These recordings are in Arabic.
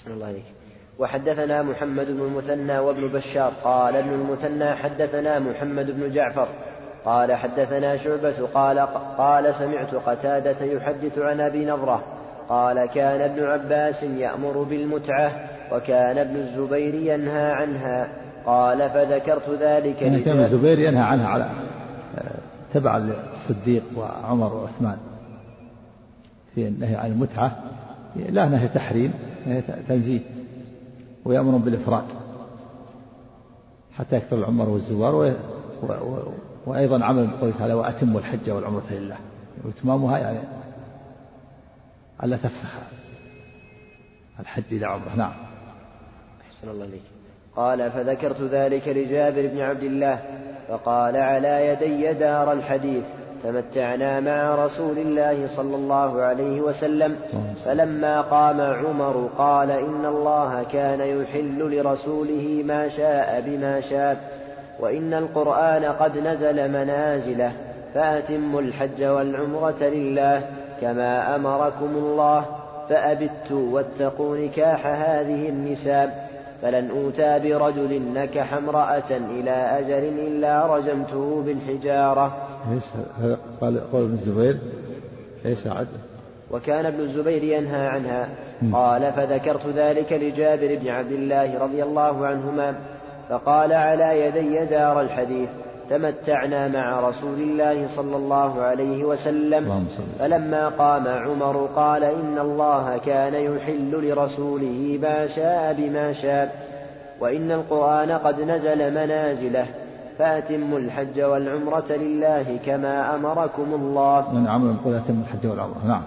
أحسن الله عليك وحدثنا محمد بن المثنى وابن بشار قال ابن المثنى حدثنا محمد بن جعفر قال حدثنا شعبة قال قال سمعت قتادة يحدث عن أبي نضرة قال كان ابن عباس يأمر بالمتعة وكان ابن الزبير ينهى عنها قال فذكرت ذلك يعني كان الزبير ينهى عنها على تبع الصديق وعمر وعثمان في النهي عن المتعة لا نهي تحريم نهي تنزيه ويأمر بالإفراد حتى يكثر العمر والزوار و... و... و... وأيضا عمل بقوله تعالى وأتموا الحج والعمرة لله. وإتمامها يعني ألا تفسخ الحج إلى عمرة. نعم. أحسن الله إليك. قال فذكرت ذلك لجابر بن عبد الله فقال على يدي دار الحديث. تمتعنا مع رسول الله صلى الله عليه وسلم. فلما قام عمر قال إن الله كان يحل لرسوله ما شاء بما شاء وإن القرآن قد نزل منازله فأتموا الحج والعمرة لله كما أمركم الله فأبتوا واتقوا نكاح هذه النساء. فلن أوتى برجل نكح امرأة إلى أجل إلا رجمته بالحجارة. إيش قال قول ابن الزبير؟ إيش عد وكان ابن الزبير ينهى عنها. قال فذكرت ذلك لجابر بن عبد الله رضي الله عنهما فقال على يدي دار الحديث. تمتعنا مع رسول الله صلى الله عليه وسلم. فلما قام عمر قال إن الله كان يحل لرسوله ما شاء بما شاء وإن القرآن قد نزل منازله فأتموا الحج والعمرة لله كما أمركم الله. من عمل يقول أتم الحج والعمرة. نعم.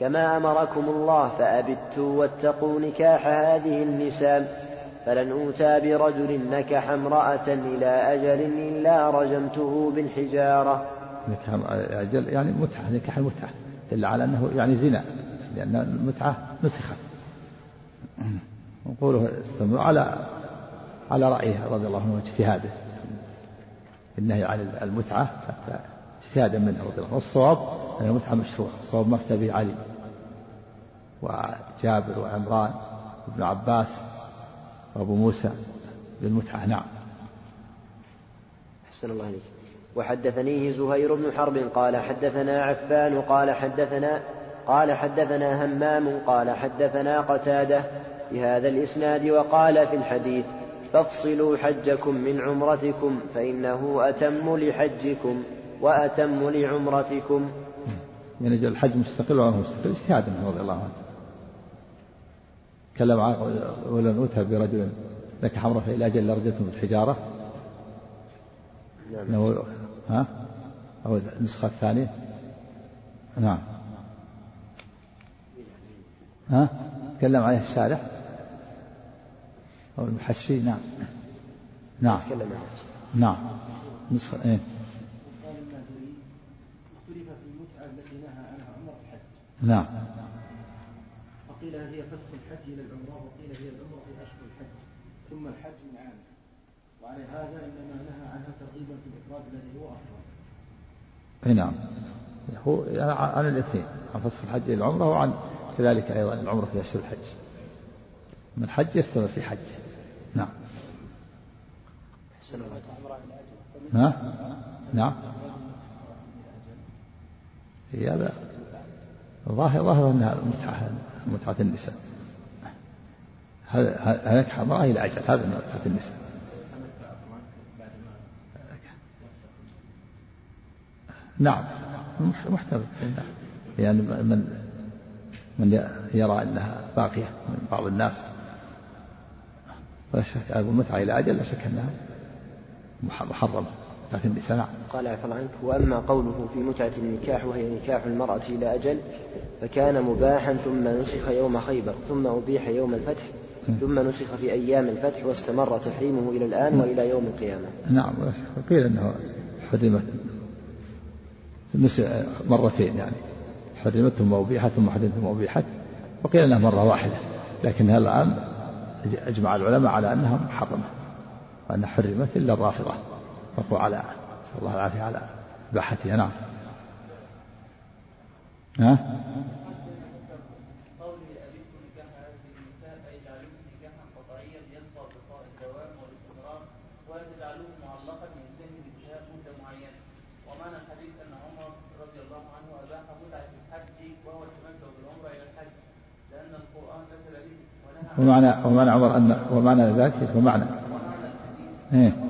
كما أمركم الله فأبتوا واتقوا نكاح هذه النساء. فلن أوتى برجل نكح امرأة إلى أجل إلا رجمته بالحجارة. نكح أجل يعني متعة نكح المتعة دل على أنه يعني زنا لأن المتعة نسخت نقوله استمر على على رأيه رضي الله عنه واجتهاده النهي عن المتعة اجتهادا منه رضي الله عنه. والصواب أن المتعة مشروع الصواب ما به علي وجابر وعمران وابن عباس وأبو موسى بالمتعة نعم. أحسن الله عليك وحدثنيه زهير بن حرب قال حدثنا عفان قال حدثنا قال حدثنا همام قال حدثنا قتادة بهذا الإسناد وقال في الحديث فافصلوا حجكم من عمرتكم فإنه أتم لحجكم وأتم لعمرتكم. يعني الحج مستقل وعمره مستقل اجتهادا رضي الله عنه. تكلم عن ولن أوتى برجل نكح امرأة إلى أجل لرجته بالحجارة نعم ها؟ أو النسخة الثانية؟ نعم. ها؟ تكلم عليه الشارح أو المحشي؟ نعم. نعم. نعم. نسخة إيه. نعم. وقيل هي فسخ الحج إلى العمرة وقيل هي العمرة في أشهر الحج. ثم الحج من عام وعلى هذا إنما نهى عنها ترغيبا في الإفراد الذي هو أفضل أي نعم. هو عن الاثنين عن فسخ الحج إلى العمرة وعن كذلك أيضا العمرة في اشهر الحج. من حج يستمر في حج. نعم. ها؟ نعم. هي هذا ظاهر ظاهر أنها متعه متعة النساء. هذا امراه إلى أجل هذا متعة النساء. نعم. محتمل. يعني من من يرى أنها باقية من بعض الناس. ولا شك المتعه إلى أجل لا شك أنها محرمة. النساء نعم. قال عفوا عنك وأما قوله في متعة النكاح وهي نكاح المرأة إلى أجل فكان مباحا ثم نسخ يوم خيبر ثم أبيح يوم الفتح ثم نسخ في أيام الفتح واستمر تحريمه إلى الآن وإلى يوم القيامة. نعم قيل أنه حرمت مرتين يعني حرمت ثم أبيحت ثم حرمت ثم أبيحت وقيل أنها مرة واحدة لكنها الآن أجمع العلماء على أنها محرمة وأنها حرمت إلا الرافضة مرفوع على نسأل الله العافية على إباحتها نعم ها؟ ومعنى ومعنى عمر ان ومعنى ذلك ومعنى إيه؟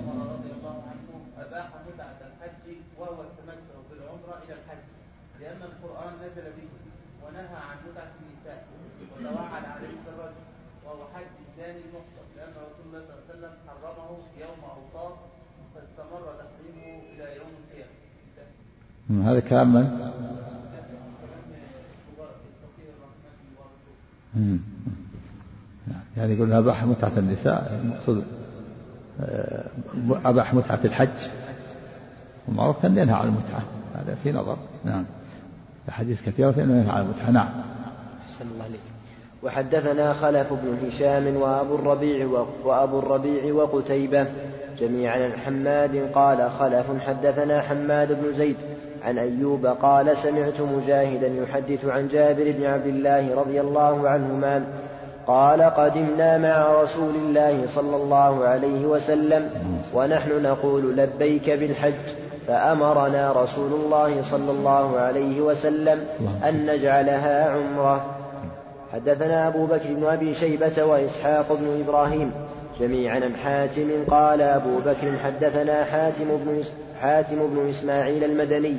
هذا كلام من؟ يعني يقول أباح متعة النساء المقصود آه، أباح متعة الحج. ومعروف كان ينهى عن المتعة هذا في نظر. نعم. أحاديث كثيرة في ينهى عن المتعة. نعم. أحسن الله عليك وحدثنا خلف بن هشام وأبو الربيع وأبو الربيع وقتيبة جميعا عن حماد قال خلف حدثنا حماد بن زيد عن أيوب قال سمعت مجاهدا يحدث عن جابر بن عبد الله رضي الله عنهما قال قدمنا مع رسول الله صلى الله عليه وسلم ونحن نقول لبيك بالحج فأمرنا رسول الله صلى الله عليه وسلم أن نجعلها عمرة. حدثنا أبو بكر بن أبي شيبة وإسحاق بن إبراهيم جميعا عن حاتم قال أبو بكر حدثنا حاتم بن حاتم بن إسماعيل المدني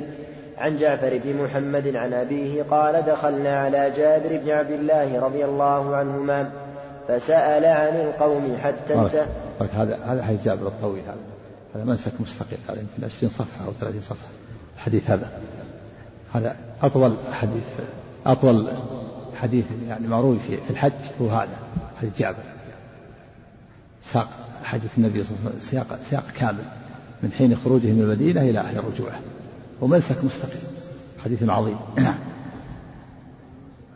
عن جعفر بن محمد عن أبيه قال دخلنا على جابر بن عبد الله رضي الله عنهما فسأل عن القوم حتى انتهى هذا هذا حديث جابر الطويل هذا. هذا منسك مستقل. هذا يمكن 20 صفحة أو 30 صفحة. الحديث هذا. هذا أطول حديث. أطول حديث يعني مروي في في الحج هو هذا. حديث جابر. ساق حديث النبي صلى الله عليه وسلم. سياق سياق كامل. من حين خروجه من المدينة إلى حين رجوعه. ومنسك مستقل حديث عظيم. نعم.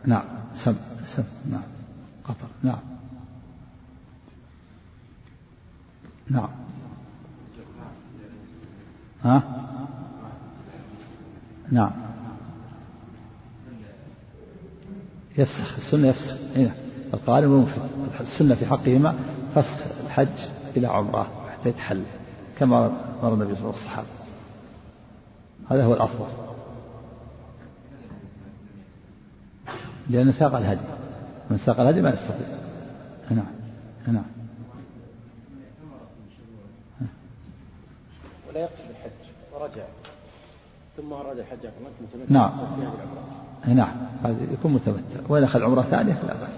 نعم. سم. سم. نعم. قطر. نعم. نعم. ها؟ نعم. يفسخ. السنة يفسخ. هنا القارن والمفرد السنة في حقهما فسخ. الحج إلى عمرة. حتى يتحل كما مر النبي صلى الله عليه وسلم. والصحابة هذا هو الأفضل. لأن ساق الهدي. من ساق الهدي ما يستطيع. نعم. نعم. ولا يقصد الحج. ورجع. ثم أراد الحج متمتع نعم. العمرة. نعم. هذا يكون متمتع أخذ عمرة ثانية فلا بأس.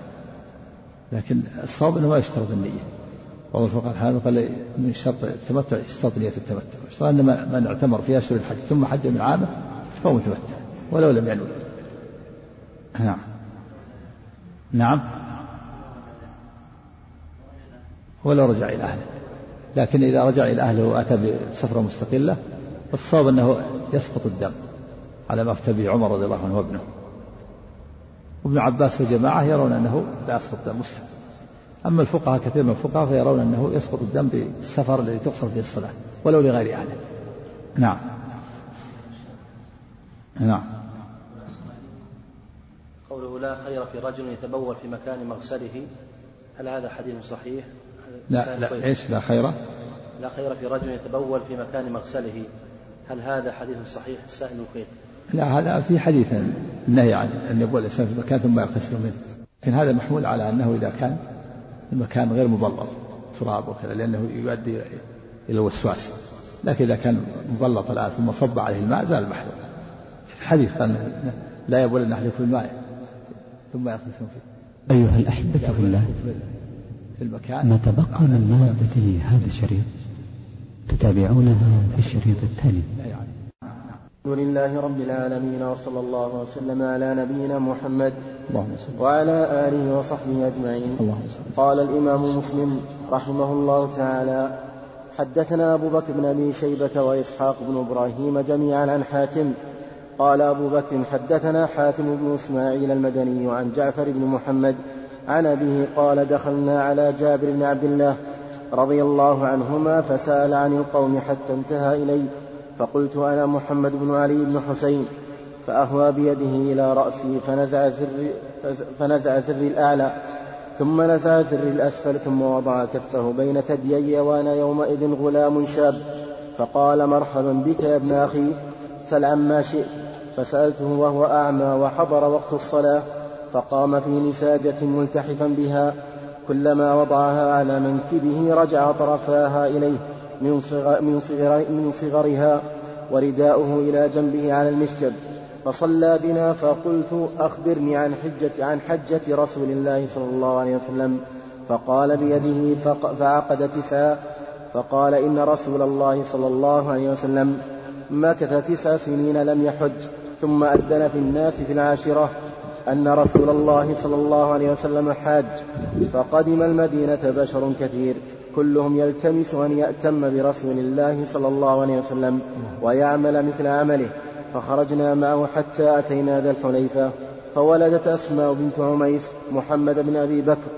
لكن الصواب أنه ما يشترط النية. بعض الفقهاء الحنابلة قال من شرط التمتع يشترط نية التمتع. يشترط أن من اعتمر في أشهر الحج. ثم حج من عامة فهو متمتع ولو لم ينوي نعم. نعم. ولو رجع إلى أهله. لكن إذا رجع إلى أهله وأتى بسفرة مستقلة فالصواب أنه يسقط الدم على ما افتى به عمر رضي الله عنه وابنه. وابن عباس وجماعة يرون أنه لا يسقط الدم مسلم أما الفقهاء كثير من الفقهاء فيرون أنه يسقط الدم بالسفر الذي تقصر فيه الصلاة ولو لغير أهله نعم نعم قوله لا خير في رجل يتبول في مكان مغسله هل هذا حديث صحيح؟ لا لا طيب. إيش لا خير لا خير في رجل يتبول في مكان مغسله هل هذا حديث صحيح؟ السائل الكويت لا هذا في حديث النهي عن أن يبول الإنسان في مكان ثم يغتسل منه لكن هذا محمول على أنه إذا كان المكان غير مبلط تراب وكذا لأنه يؤدي إلى الوسواس لكن إذا كان مبلط الآن ثم صب عليه الماء زال المحذور الحديث قال لا يبول أن احدكم الماء ثم يغتسل فيه. أيها الأحبة في الله في المكان ما تبقى من مادة هذا الشريط؟ تتابعونها في الشريط التالي. الحمد لله رب العالمين وصلى الله وسلم على نبينا محمد وعلى آله وصحبه أجمعين. قال الإمام مسلم رحمه الله تعالى حدثنا أبو بكر بن أبي شيبة وإسحاق بن إبراهيم جميعا عن حاتم. قال أبو بكر حدثنا حاتم بن إسماعيل المدني عن جعفر بن محمد عن أبيه قال دخلنا على جابر بن عبد الله رضي الله عنهما فسأل عن القوم حتى انتهى إلي فقلت أنا محمد بن علي بن حسين فأهوى بيده إلى رأسي فنزع زري, فنزع زري الأعلى ثم نزع زر الأسفل ثم وضع كفه بين ثديي وأنا يومئذ غلام شاب فقال مرحبا بك يا ابن أخي سل عما شئت فسألته وهو أعمى وحضر وقت الصلاة فقام في نساجة ملتحفا بها كلما وضعها على منكبه رجع طرفاها إليه من, صغر من, صغر من صغرها ورداؤه إلى جنبه على المشجب فصلى بنا فقلت أخبرني عن حجة عن حجة رسول الله صلى الله عليه وسلم فقال بيده فعقد تسعا فقال إن رسول الله صلى الله عليه وسلم مكث تسع سنين لم يحج ثم أذن في الناس في العاشرة أن رسول الله صلى الله عليه وسلم حاج فقدم المدينة بشر كثير. كلهم يلتمس أن يأتم برسول الله صلى الله عليه وسلم ويعمل مثل عمله. فخرجنا معه حتى أتينا ذا الحليفة فولدت أسماء بنت عميس محمد بن أبي بكر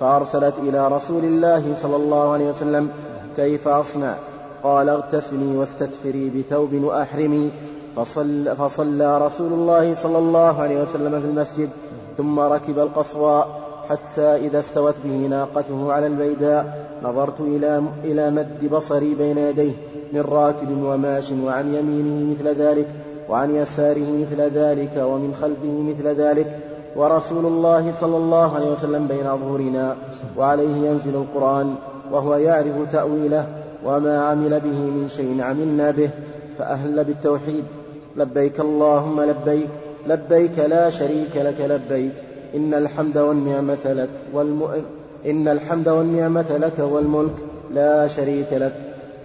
فأرسلت إلى رسول الله صلى الله عليه وسلم كيف أصنع؟ قال اغتسلي واستدفري بثوب وأحرمي. فصل فصلى رسول الله صلى الله عليه وسلم في المسجد ثم ركب القصواء حتى إذا استوت به ناقته على البيداء نظرت إلى إلى مد بصري بين يديه من راكب وماش وعن يمينه مثل ذلك وعن يساره مثل ذلك ومن خلفه مثل ذلك. ورسول الله صلى الله عليه وسلم بين أظهرنا وعليه ينزل القرآن وهو يعرف تأويله وما عمل به من شيء عملنا به فأهل بالتوحيد. لبيك اللهم لبيك لبيك لا شريك لك لبيك. إن الحمد والنعمة لك والم... إن الحمد والنعمة لك والملك لا شريك لك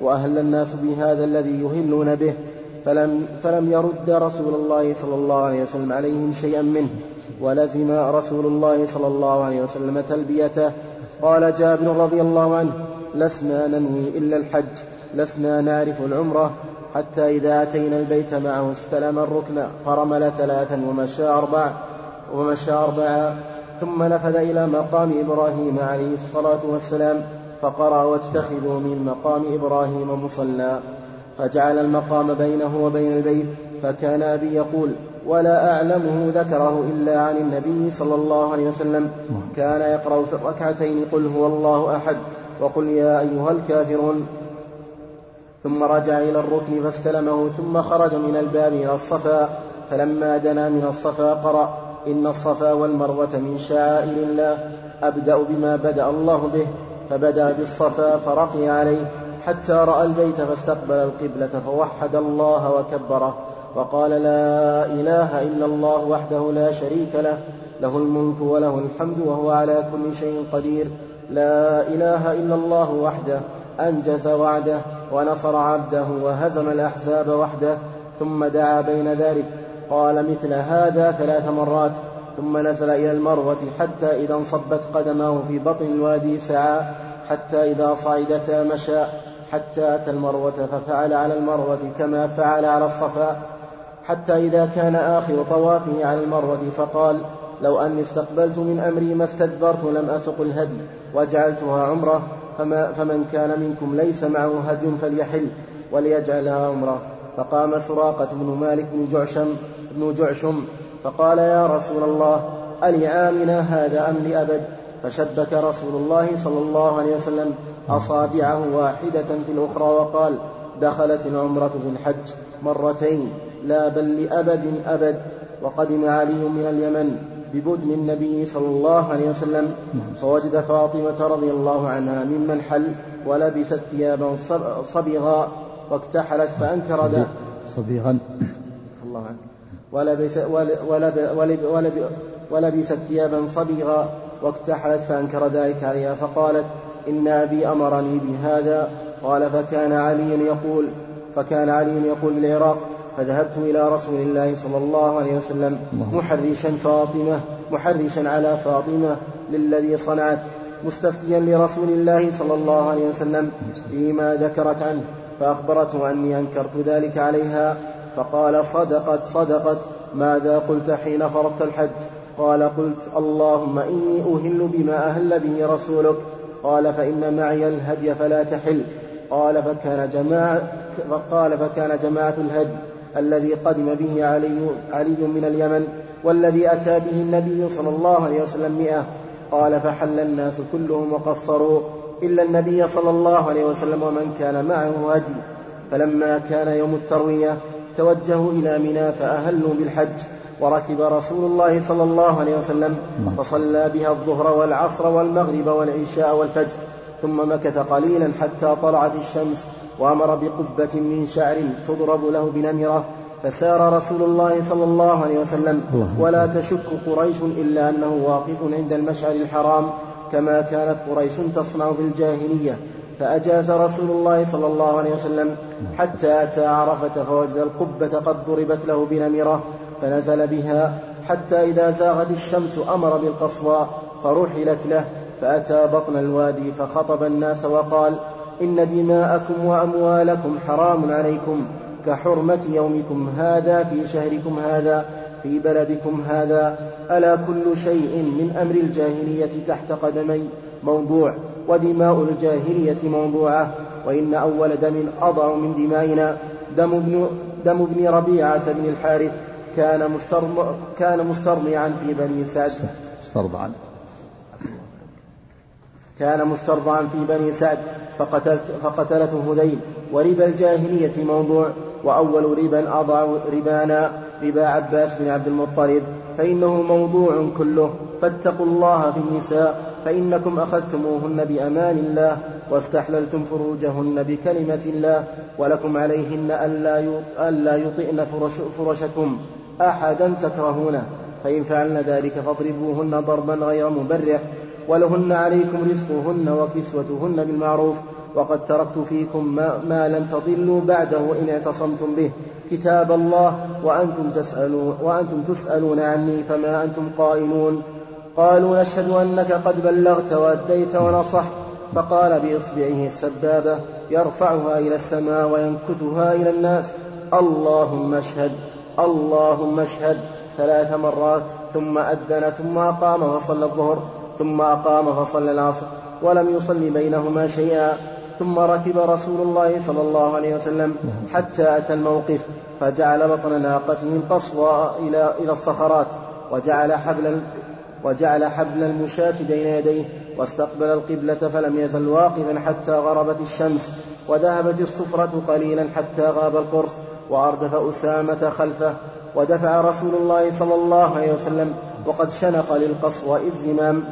وأهل الناس بهذا الذي يهلون به فلم, فلم يرد رسول الله صلى الله عليه وسلم عليهم شيئا منه ولزم رسول الله صلى الله عليه وسلم تلبيته. قال جابر رضي الله عنه لسنا ننوي إلا الحج لسنا نعرف العمرة حتى إذا أتينا البيت معه استلم الركن فرمل ثلاثا ومشى أربع ومشى أربعا ثم نفذ إلى مقام إبراهيم عليه الصلاة والسلام فقرأ واتخذوا من مقام إبراهيم مصلى فجعل المقام بينه وبين البيت فكان أبي يقول ولا أعلمه ذكره إلا عن النبي صلى الله عليه وسلم كان يقرأ في الركعتين قل هو الله أحد وقل يا أيها الكافرون. ثم رجع إلى الركن فاستلمه ثم خرج من الباب إلى الصفا فلما دنا من الصفا قرأ إن الصفا والمروة من شعائر الله أبدأ بما بدأ الله به فبدأ بالصفا فرقي عليه حتى رأى البيت فاستقبل القبلة فوحد الله وكبره وقال لا إله إلا الله وحده لا شريك له له الملك وله الحمد وهو على كل شيء قدير لا إله إلا الله وحده أنجز وعده ونصر عبده وهزم الأحزاب وحده ثم دعا بين ذلك قال مثل هذا ثلاث مرات ثم نزل إلى المروة حتى إذا انصبت قدماه في بطن الوادي سعى حتى إذا صعدتا مشى حتى أتى المروة ففعل على المروة كما فعل على الصفا حتى إذا كان آخر طوافه على المروة فقال لو أني استقبلت من أمري ما استدبرت لم أسق الهدي وجعلتها عمرة فما فمن كان منكم ليس معه هدي فليحل وليجعلها عمرة. فقام سراقة بن مالك بن جعشم بن جعشم فقال يا رسول الله ألعامنا هذا أم لأبد؟ فشبك رسول الله صلى الله عليه وسلم أصابعه واحدة في الأخرى وقال دخلت العمرة في الحج مرتين لا بل لأبد أبد وقدم علي من اليمن ببدن النبي صلى الله عليه وسلم. فوجد فاطمة رضي الله عنها ممن حل ولبست ثيابا صبغا واكتحلت فأنكر ذلك صبيغا. الله عنه ولبس ولب ولب ولب ولبست ثيابا صبغا واكتحلت فأنكر ذلك عليها فقالت إن أبي أمرني بهذا. قال فكان علي يقول فكان علي يقول بالعراق فذهبت إلى رسول الله صلى الله عليه وسلم محرشا فاطمة محرشا على فاطمة للذي صنعت مستفتيا لرسول الله صلى الله عليه وسلم فيما ذكرت عنه فأخبرته أني أنكرت ذلك عليها. فقال صدقت صدقت. ماذا قلت حين فرضت الحج؟ قال قلت اللهم إني أهل بما أهل به رسولك. قال فإن معي الهدي فلا تحل. قال فكان جماعة قال فكان جماعة الهدي الذي قدم به علي, علي من اليمن والذي أتى به النبي صلى الله عليه وسلم مئة. قال فحل الناس كلهم وقصروا إلا النبي صلى الله عليه وسلم ومن كان معه هدي. فلما كان يوم التروية توجهوا إلى منى فأهلوا بالحج وركب رسول الله صلى الله عليه وسلم فصلى بها الظهر والعصر والمغرب والعشاء والفجر ثم مكث قليلا حتى طلعت الشمس وأمر بقبة من شعر تضرب له بنمرة فسار رسول الله صلى الله عليه وسلم. ولا تشك قريش إلا أنه واقف عند المشعر الحرام كما كانت قريش تصنع في الجاهلية. فأجاز رسول الله صلى الله عليه وسلم حتى أتى عرفة فوجد القبة قد ضربت له بنمرة فنزل بها حتى إذا زاغت الشمس أمر بالقصوى فرحلت له فأتى بطن الوادي فخطب الناس وقال إن دماءكم وأموالكم حرام عليكم كحرمة يومكم هذا في شهركم هذا في بلدكم هذا ألا كل شيء من أمر الجاهلية تحت قدمي موضوع. ودماء الجاهلية موضوعة وإن أول دم أضع من دمائنا. دم ابن, دم ابن ربيعة بن الحارث كان مسترم كان مسترضعا في بني سعد. مسترضعا كان مسترضعا في بني سعد فقتلت فقتلته هذيل. وربا الجاهلية موضوع وأول ربا أضع ربانا ربا عباس بن عبد المطلب فإنه موضوع كله. فاتقوا الله في النساء فإنكم أخذتموهن بأمان الله واستحللتم فروجهن بكلمة الله ولكم عليهن ألا يطئن فرش فرشكم أحدا تكرهونه فإن فعلن ذلك فاضربوهن ضربا غير مبرح ولهن عليكم رزقهن وكسوتهن بالمعروف وقد تركت فيكم ما, ما لن تضلوا بعده إن اعتصمتم به. كتاب الله وأنتم تسألون, وأنتم تسألون عني فما أنتم قائلون. قالوا نشهد أنك قد بلغت وأديت ونصحت. فقال بإصبعه السبابة يرفعها إلى السماء وينكتها إلى الناس. اللهم اشهد اللهم اشهد. ثلاث مرات ثم أذن ثم أقام فصلى الظهر ثم أقام فصلى العصر ولم يصلي بينهما شيئا. ثم ركب رسول الله صلى الله عليه وسلم حتى أتى الموقف فجعل بطن ناقته قصوى إلى إلى الصخرات وجعل حبل وجعل حبل المشاة بين يديه واستقبل القبلة فلم يزل واقفا حتى غربت الشمس وذهبت الصفرة قليلا حتى غاب القرص وأردف أسامة خلفه ودفع رسول الله صلى الله عليه وسلم وقد شنق للقصوى الزمام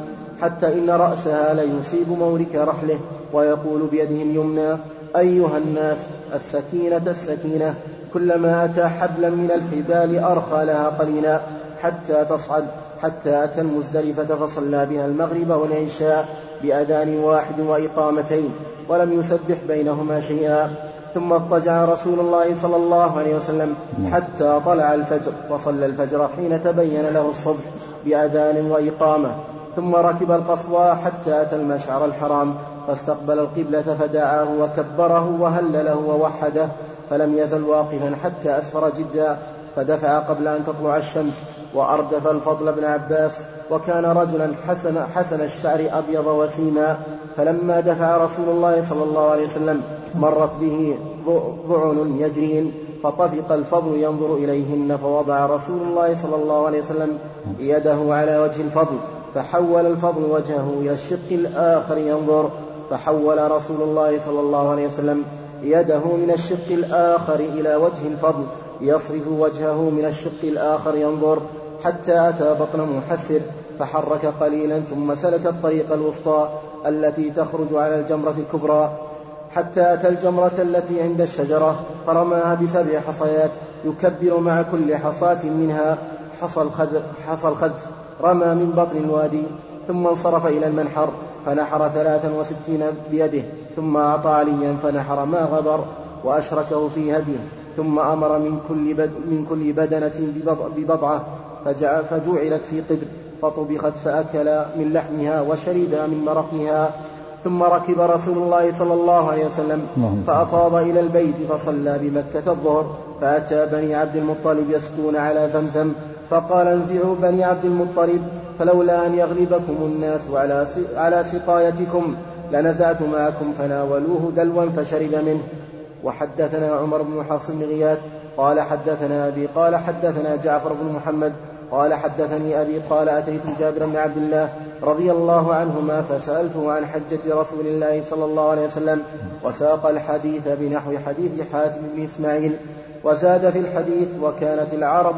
حتى إن رأسها ليصيب مورك رحله ويقول بيده اليمنى أيها الناس السكينة السكينة كلما أتى حبلا من الحبال أرخى لها قليلا حتى تصعد. حتى أتى المزدلفة فصلى بها المغرب والعشاء بأذان واحد وإقامتين ولم يسبح بينهما شيئا. ثم اضطجع رسول الله صلى الله عليه وسلم حتى طلع الفجر وصلى الفجر حين تبين له الصبح بأذان وإقامة. ثم ركب القصوى حتى أتى المشعر الحرام فاستقبل القبلة فدعاه وكبره وهلله ووحده فلم يزل واقفا حتى أسفر جدا فدفع قبل أن تطلع الشمس. وأردف الفضل بن عباس وكان رجلا حسن, حسن الشعر أبيض وسيما فلما دفع رسول الله صلى الله عليه وسلم مرت به ذعن يجرين فطفق الفضل ينظر إليهن فوضع رسول الله صلى الله عليه وسلم يده على وجه الفضل فحول الفضل وجهه إلى الشق الآخر ينظر فحول رسول الله صلى الله عليه وسلم يده من الشق الآخر إلى وجه الفضل يصرف وجهه من الشق الآخر ينظر حتى أتى بطن محسر فحرك قليلا ثم سلك الطريق الوسطى التي تخرج على الجمرة الكبرى. حتى أتى الجمرة التي عند الشجرة فرماها بسبع حصيات يكبر مع كل حصاة منها حصى الخذف, حصى الخذف. رمى من بطن الوادي ثم انصرف إلى المنحر فنحر ثلاثا وستين بيده ثم أعطى عليا فنحر ما غبر وأشركه في هديه ثم أمر من كل, بد من كل بدنة ببضعة. فجعلت في قدر فطبخت فأكل من لحمها وشرب من مرقها ثم ركب رسول الله صلى الله عليه وسلم فأفاض إلى البيت فصلى بمكة الظهر فأتى بني عبد المطلب يسقون على زمزم فقال انزعوا بني عبد المطلب فلولا أن يغلبكم الناس على على سقايتكم لنزعت معكم فناولوه دلوا فشرب منه. وحدثنا عمر بن حفص بن غياث قال حدثنا أبي قال حدثنا جعفر بن محمد قال حدثني أبي قال أتيت جابر بن عبد الله رضي الله عنهما فسألته عن حجة رسول الله صلى الله عليه وسلم وساق الحديث بنحو حديث حاتم بن إسماعيل وزاد في الحديث وكانت العرب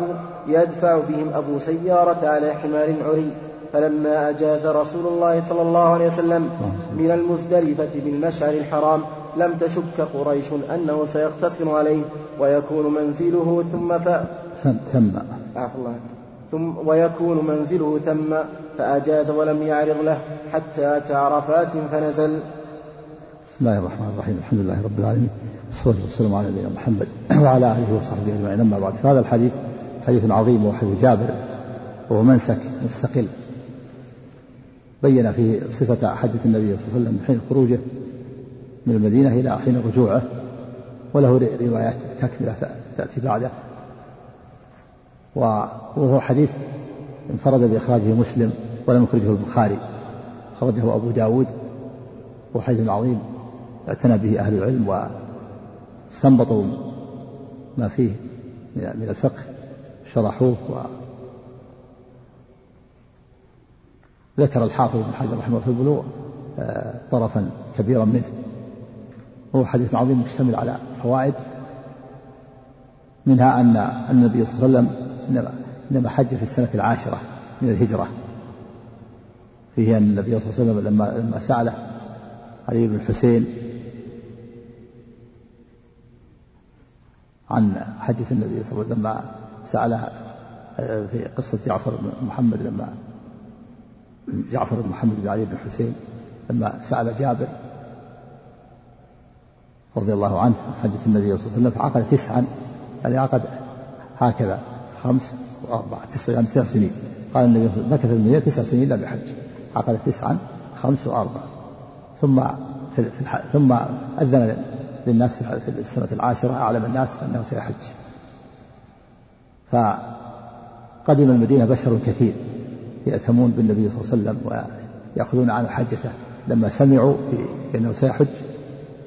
يدفع بهم أبو سيارة على حمار عري فلما أجاز رسول الله صلى الله عليه وسلم من المزدلفة بالمشعر الحرام لم تشك قريش أنه سيقتصر عليه ويكون منزله ثم ف... ثم الله. ثم ويكون منزله ثم فأجاز ولم يعرض له حتى أتى عرفات فنزل. بسم الله الرحمن الرحيم. الحمد لله رب العالمين. والصلاة والسلام على نبينا محمد وعلى آله وصحبه أجمعين. أما بعد فهذا الحديث حديث عظيم وحديث جابر وهو منسك مستقل. بين فيه صفة حجة النبي صلى الله عليه وسلم حين خروجه من المدينة إلى حين رجوعه وله روايات تكملة تأتي بعده. وهو حديث انفرد بإخراجه مسلم ولم يخرجه البخاري خرجه أبو داود وهو حديث عظيم اعتنى به أهل العلم واستنبطوا ما فيه من الفقه شرحوه و ذكر الحافظ بن حجر رحمه الله في البلوغ آه، طرفا كبيرا منه. وهو حديث عظيم مشتمل على فوائد منها أن النبي صلى الله عليه وسلم إنما, إنما حج في السنة العاشرة من الهجرة فيه أن النبي صلى الله عليه وسلم لما لما سأله علي بن الحسين عن حديث النبي صلى الله عليه وسلم لما سأله آه، في قصة جعفر بن محمد لما جعفر بن محمد بن علي بن الحسين لما سأل جابر رضي الله عنه عن حجة النبي صلى الله عليه وسلم فعقد تسعا يعني عقد هكذا خمس وأربعة تسع يعني تسع سنين. قال النبي صلى الله عليه وسلم مكث تسع سنين لم يحج عقد تسعا خمس وأربعة ثم في الح... ثم أذن للناس في السنة العاشرة أعلم الناس أنه سيحج. فقدم المدينة بشر كثير يأتمون بالنبي صلى الله عليه وسلم ويأخذون عنه حجته لما سمعوا بأنه سيحج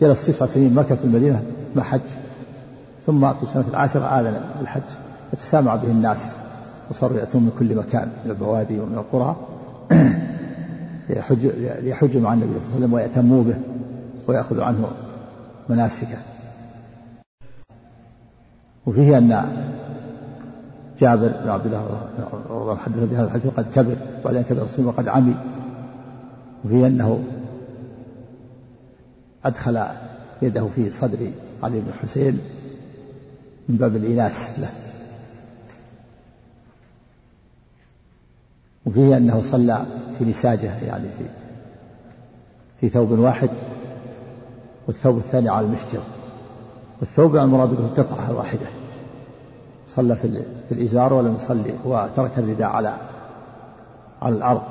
جلس تسع سنين مكث في المدينة ما حج ثم في السنة العاشرة آذن بالحج فتسامع به الناس وصاروا يأتون من كل مكان من البوادي ومن القرى. ليحج ليحجوا مع النبي صلى الله عليه وسلم ويأتموا به ويأخذوا عنه مناسكه. وفيه أن جابر بن عبد الله رضي الله عنه حدث بهذا الحديث وقد كبر وبعدين كبر الصين وقد عمي. وفيه أنه أدخل يده في صدر علي بن الحسين من باب الإناث له. وفيه أنه صلى في نساجه يعني في في ثوب واحد والثوب الثاني على المشجر. والثوب المراد به القطعة الواحدة. صلى في, في الإزار ولم يصلي وترك الرداء على على الأرض.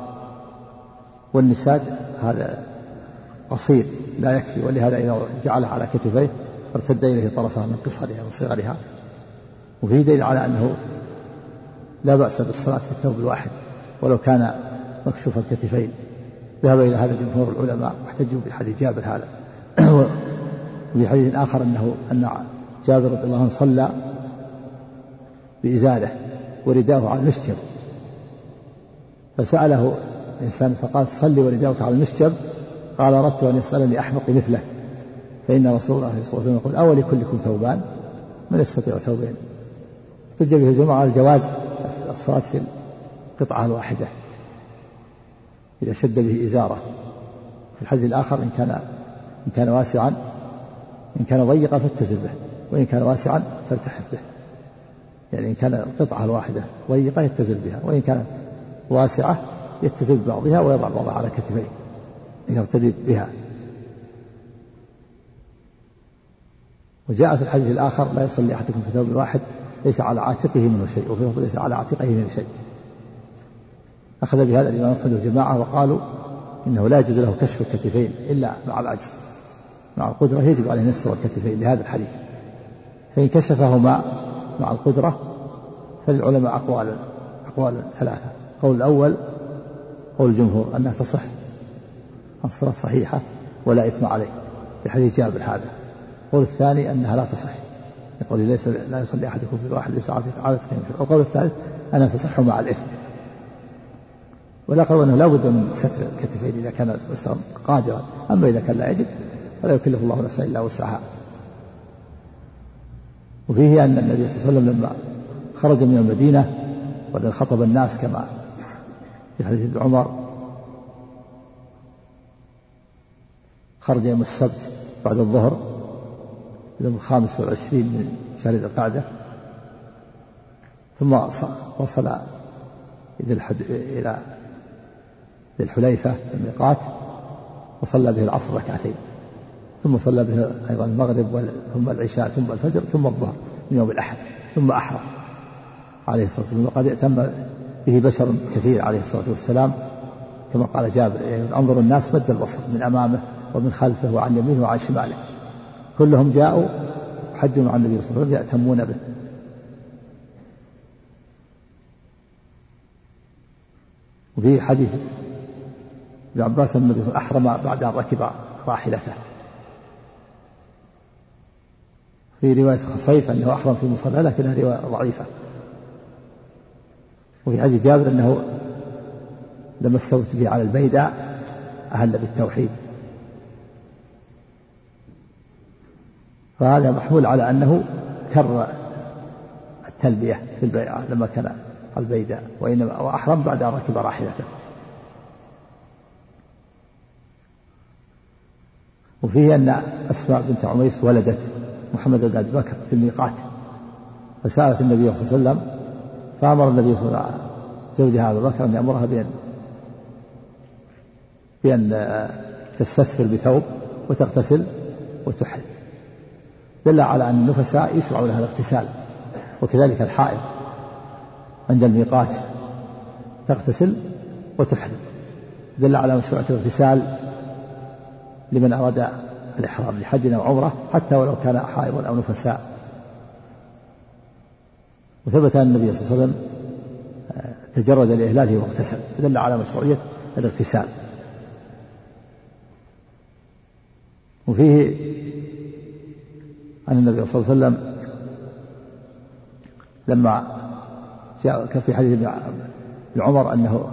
والنساج هذا قصير لا يكفي. ولهذا إذا جعلها على كتفيه ارتد إليه طرفها من قصرها وصغرها وفيه دليل على أنه لا بأس بالصلاة في الثوب الواحد ولو كان مكشوف الكتفين. ذهب إلى هذا جمهور العلماء واحتجوا بحديث جابر هذا. وفي حديث آخر أنه أن جابر رضي الله عنه صلى بإزاله ورداه على المشجب فسأله إنسان فقال صلي ورداؤك على المشجب قال أردت أن يسألني أحمق مثلك فإن رسول الله صلى الله عليه وسلم يقول أولي كلكم ثوبان؟ من يستطيع ثوبين؟ احتج به الجماعة على جواز الصلاة في القطعة الواحدة إذا شد به إزارة. في الحديث الآخر إن كان إن كان واسعا إن كان ضيقا فاتزل به وإن كان واسعا فالتحف به. يعني إن كان القطعة الواحدة ضيقة يتزل بها وإن كانت واسعة يتزل ببعضها ويضع بعضها على كتفيه. يرتدي بها. وجاء في الحديث الآخر لا يصلي أحدكم في ثوب واحد ليس على عاتقه منه شيء وفي ليس على عاتقه منه شيء. أخذ بهذا الإمام أحمد والجماعة وقالوا إنه لا يجوز له كشف الكتفين إلا مع العجز مع القدرة يجب عليه نسر الكتفين لهذا الحديث. فإن كشفهما مع القدرة فللعلماء أقوال أقوال ثلاثة. قول الأول قول الجمهور أنها تصح. الصلاة صحيحة ولا إثم عليه في حديث جابر هذا. القول الثاني أنها لا تصح. يقول ليس لا يصلي أحدكم في الواحد ليس عادة القول الثالث أنها تصح مع الإثم. ولا قالوا أنه لا بد من ستر الكتفين إذا كان قادرا. أما إذا كان لا يجب فلا يكلف الله نفسا إلا وسعها. وفيه أن النبي صلى الله عليه وسلم لما خرج من المدينة وقد خطب الناس كما في حديث عمر خرج يوم السبت بعد الظهر اليوم الخامس والعشرين من شهر ذي القعدة. ثم وصل إلى إلى ذي الحليفة الميقات وصلى به العصر ركعتين. ثم صلى به أيضا المغرب ثم العشاء ثم الفجر ثم الظهر من يوم الأحد ثم أحرم. عليه الصلاة والسلام. وقد ائتم به بشر كثير عليه الصلاة والسلام. كما قال جابر يعني انظر الناس مد البصر من أمامه ومن خلفه وعن يمينه وعن شماله. كلهم جاءوا حجوا مع النبي صلى الله عليه وسلم يأتمون به. وفي حديث ابن عباس النبي عليه وسلم أحرم بعد أن ركب راحلته. في رواية خصيف أنه أحرم في مصلى لكنها رواية ضعيفة. وفي حديث جابر أنه لما استوت به على البيداء أهل بالتوحيد. فهذا محمول على أنه كرر التلبية في البيعة لما كان البيداء وإنما وأحرم بعد أن ركب راحلته. وفيه أن أسماء بنت عميس ولدت محمد بن أبي بكر في الميقات فسألت النبي صلى الله عليه وسلم فأمر النبي صلى الله عليه وسلم زوجها أبا بكر أن يأمرها بأن بأن تستثفر بثوب وتغتسل وتحرم دل على أن النفساء يشرع لها الاغتسال وكذلك الحائض عند الميقات تغتسل وتحرم. دل على مشروعية الاغتسال لمن أراد الإحرام لحج أو عمرة حتى ولو كان حائضا أو نفساء. وثبت أن النبي صلى الله عليه وسلم آه، تجرد لإهلاله واغتسل. فدل على مشروعية الاغتسال. وفيه أن النبي صلى الله عليه وسلم لما جاء في حديث ابن عمر أنه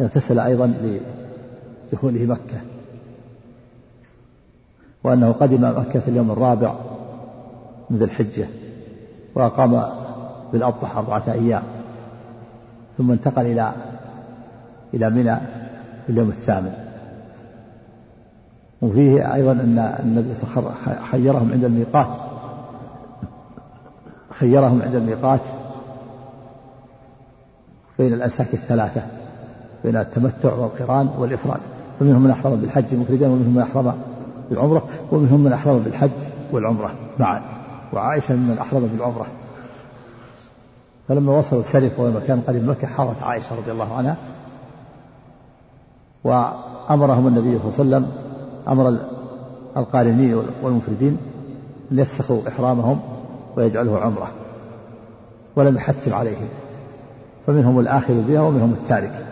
اغتسل أيضا لدخوله مكة. وأنه قدم مكة في اليوم الرابع من ذي الحجة وأقام بالأضحى أربعة أيام ثم انتقل إلى إلى منى في اليوم الثامن. وفيه أيضا أن النبي صلى الله عليه وسلم خيرهم عند الميقات. خيرهم عند الميقات بين الأنساك الثلاثة بين التمتع والقران والإفراد. فمنهم من أحرم بالحج مفردا ومنهم من أحرم بالعمرة ومنهم من أحرم بالحج والعمرة معا. وعائشة ممن أحرم بالعمرة. فلما وصلوا وهو مكان قريب مكة حارت عائشة رضي الله عنها وأمرهم النبي صلى الله عليه وسلم أمر القارنين والمفردين أن يفسخوا إحرامهم ويجعله عمرة ولم يحتم عليهم. فمنهم الآخذ بها ومنهم التارك.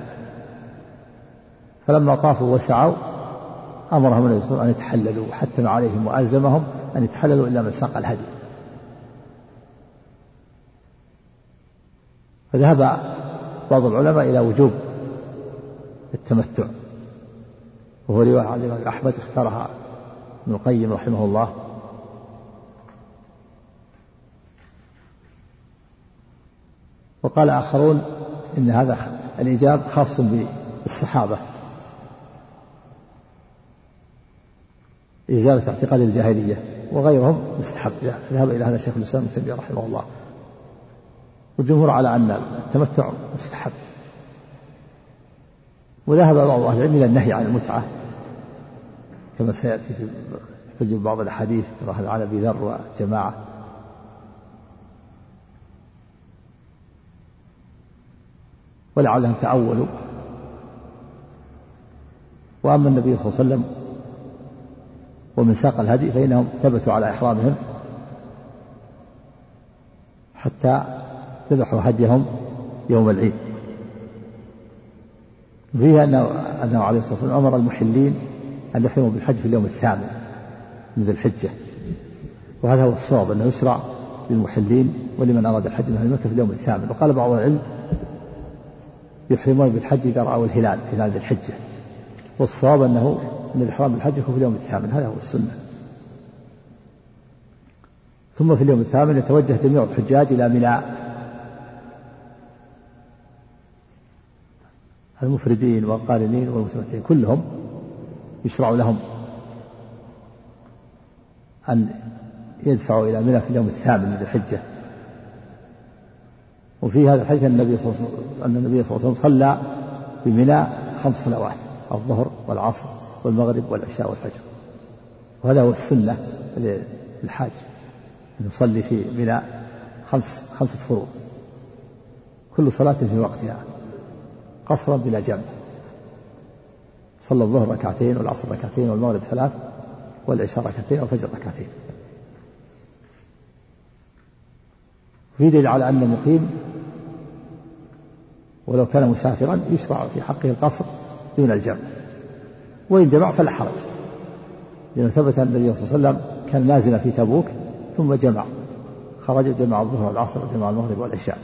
فلما طافوا وسعوا أمرهم النبي صلى أن يتحللوا وحتم عليهم وألزمهم أن يتحللوا إلا من ساق الهدي. فذهب بعض العلماء إلى وجوب التمتع. وهو رواية عن الإمام أحمد اختارها ابن القيم رحمه الله. وقال آخرون إن هذا الإيجاب خاص بالصحابة. إزالة اعتقاد الجاهلية وغيرهم مستحب ذهب إلى هذا شيخ الإسلام ابن تيمية رحمه الله. والجمهور على أن التمتع مستحب وذهب بعض أهل العلم إلى النهي عن المتعة. كما سيأتي في تجد بعض الأحاديث عن أبي ذر وجماعة. ولعلهم تعولوا. وأما النبي صلى الله عليه وسلم ومن ساق الهدي فإنهم ثبتوا على إحرامهم حتى ذبحوا هديهم يوم العيد. فيه أنه, أنه عليه الصلاة والسلام أمر المحلين أن يحرموا بالحج في اليوم الثامن من ذي الحجة. وهذا هو الصواب أنه يشرع للمحلين ولمن أراد الحج من أهل مكة في اليوم الثامن. وقال بعض العلم يحرمون بالحج إذا رأوا الهلال هلال ذي الحجة. والصواب أنه أن الإحرام بالحج يكون في اليوم الثامن. هذا هو السنة. ثم في اليوم الثامن يتوجه جميع الحجاج إلى منى المفردين والقارنين والمتمتعين كلهم يشرع لهم أن يدفعوا إلى منى في اليوم الثامن من الحجة. وفي هذا الحديث أن النبي صلى الله عليه وسلم صلى بمنى خمس صلوات الظهر والعصر والمغرب والعشاء والفجر. وهذا هو السنة للحاج أن يصلي في منى خمس خمسة فروض كل صلاة في وقتها. قصرا بلا جمع صلى الظهر ركعتين والعصر ركعتين والمغرب ثلاث والعشاء ركعتين والفجر ركعتين. في دليل على أن المقيم ولو كان مسافرا يشرع في حقه القصر دون الجمع وإن جمع فلا حرج. لأنه ثبت أن النبي صلى الله عليه وسلم كان نازلا في تبوك ثم جمع. خرج جمع الظهر والعصر وجمع المغرب والعشاء.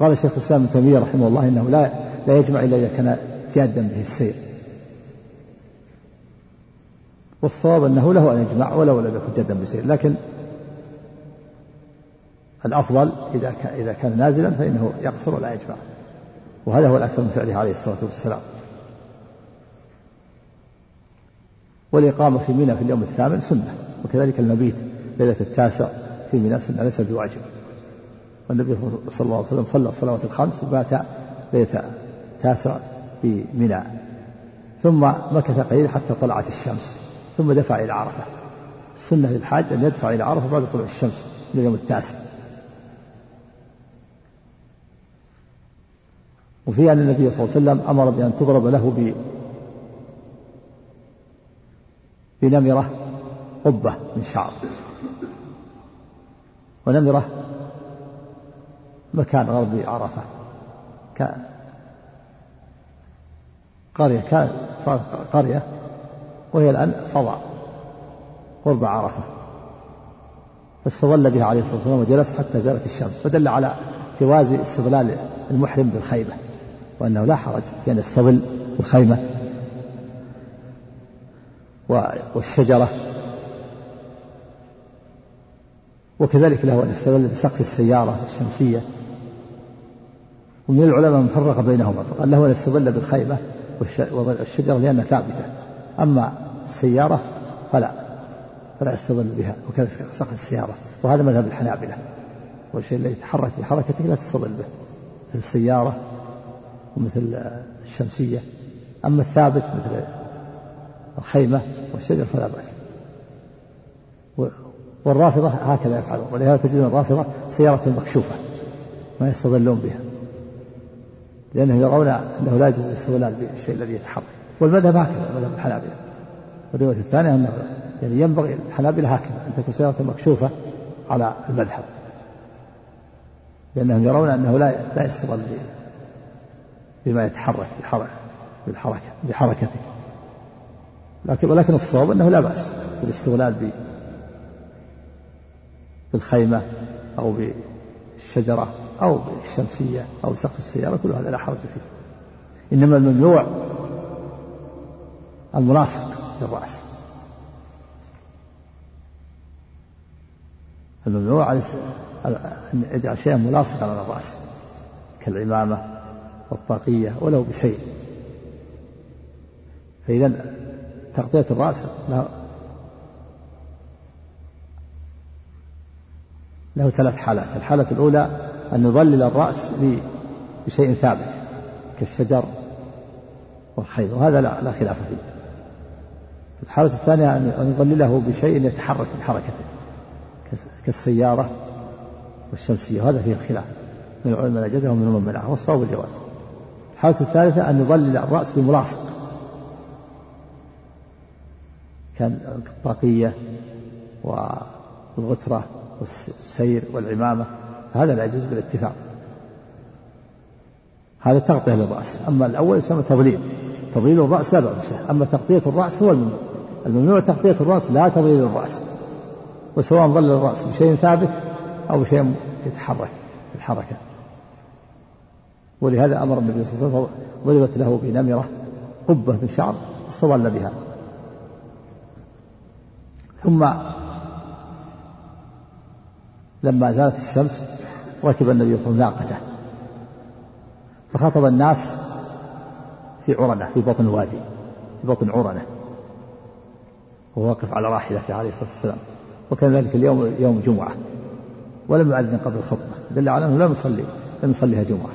قال شيخ الإسلام ابن تيمية رحمه الله إنه لا لا يجمع إلا إذا كان جادا به السير. والصواب أنه له أن يجمع ولو لم يكن جادا بالسير. لكن الأفضل إذا كان إذا كان نازلا فإنه يقصر ولا يجمع. وهذا هو الأكثر من فعله عليه الصلاة والسلام. والإقامة في منى في اليوم الثامن سنة وكذلك المبيت ليلة التاسع في منى سنة ليس بواجب. والنبي صلى الله عليه وسلم صلى الصلوات الخمس وبات ليلة التاسع في منى. ثم مكث قليلا حتى طلعت الشمس. ثم دفع إلى عرفة. السنة للحاج أن يدفع إلى عرفة بعد طلوع الشمس من اليوم التاسع. وفي أن النبي صلى الله عليه وسلم أمر بأن تضرب له ب بنمرة قبة من شعر. ونمرة مكان غرب عرفة. قرية كان صار قرية وهي الآن فضاء قرب عرفة. فاستظل بها عليه الصلاة والسلام وجلس حتى زالت الشمس فدل على جواز استظلال المحرم بالخيمة وأنه لا حرج في أن يستظل بالخيمة. والشجرة. وكذلك له أن يستظل بسقف السيارة الشمسية. ومن العلماء من فرق بينهما فقال له يستظل بالخيمة والشجرة لأنها ثابتة أما السيارة فلا فلا يستظل بها وكذلك سقف السيارة وهذا مذهب الحنابلة والشيء الذي يتحرك بحركته لا تستظل به مثل السيارة ومثل الشمسية أما الثابت مثل الخيمة والشجر فلا بأس. والرافضة هكذا يفعلون ولهذا تجدون الرافضة سيارة مكشوفة ما يستظلون بها. لأنهم يرون أنه لا يجوز الاستظلال بالشيء الذي يتحرك. والمذهب هكذا مذهب الحنابلة. والرواية الثانية أنه يعني ينبغي الحنابلة هكذا أن تكون سيارة مكشوفة على المذهب. لأنهم يرون أنه لا لا يستظل بما يتحرك بالحركة بحركته. لكن ولكن الصواب أنه لا بأس بالاستغلال بالخيمة أو بالشجرة. أو بالشمسية أو بسقف السيارة كل هذا لا حرج فيه. إنما الممنوع الملاصق للرأس. الممنوع أن يجعل شيئا ملاصقا على الرأس كالعمامة والطاقية ولو بشيء. فإذا تغطية الرأس له, له ثلاث حالات. الحالة الأولى أن نظلل الرأس بشيء ثابت كالشجر والخيل وهذا لا, لا خلاف فيه. الحالة الثانية أن نظلله بشيء يتحرك بحركته كالسيارة والشمسية وهذا فيه الخلاف من العلماء نجده ومن من منعه والصواب الجواز. الحالة الثالثة أن نظلل الرأس بملاصق كالطاقية والغترة والسير والعمامة. هذا لا يجوز بالاتفاق. هذا تغطية للرأس. أما الأول يسمى تضليل. تضليل الرأس لا بأس أما تغطية الرأس هو الممنوع. الممنوع تغطية الرأس لا تضليل الرأس. وسواء ظل الرأس بشيء ثابت أو بشيء يتحرك الحركة ولهذا أمر النبي صلى الله عليه وسلم ضربت له بنمرة قبة من شعر استظل بها. ثم لما زالت الشمس ركب النبي صلى الله عليه وسلم ناقته. فخطب الناس في عرنة في بطن الوادي في بطن عرنة. وهو واقف على راحلته عليه الصلاة والسلام. وكان ذلك اليوم يوم جمعة. ولم يؤذن قبل الخطبة. دل على أنه لم يصلي لم يصليها جمعة.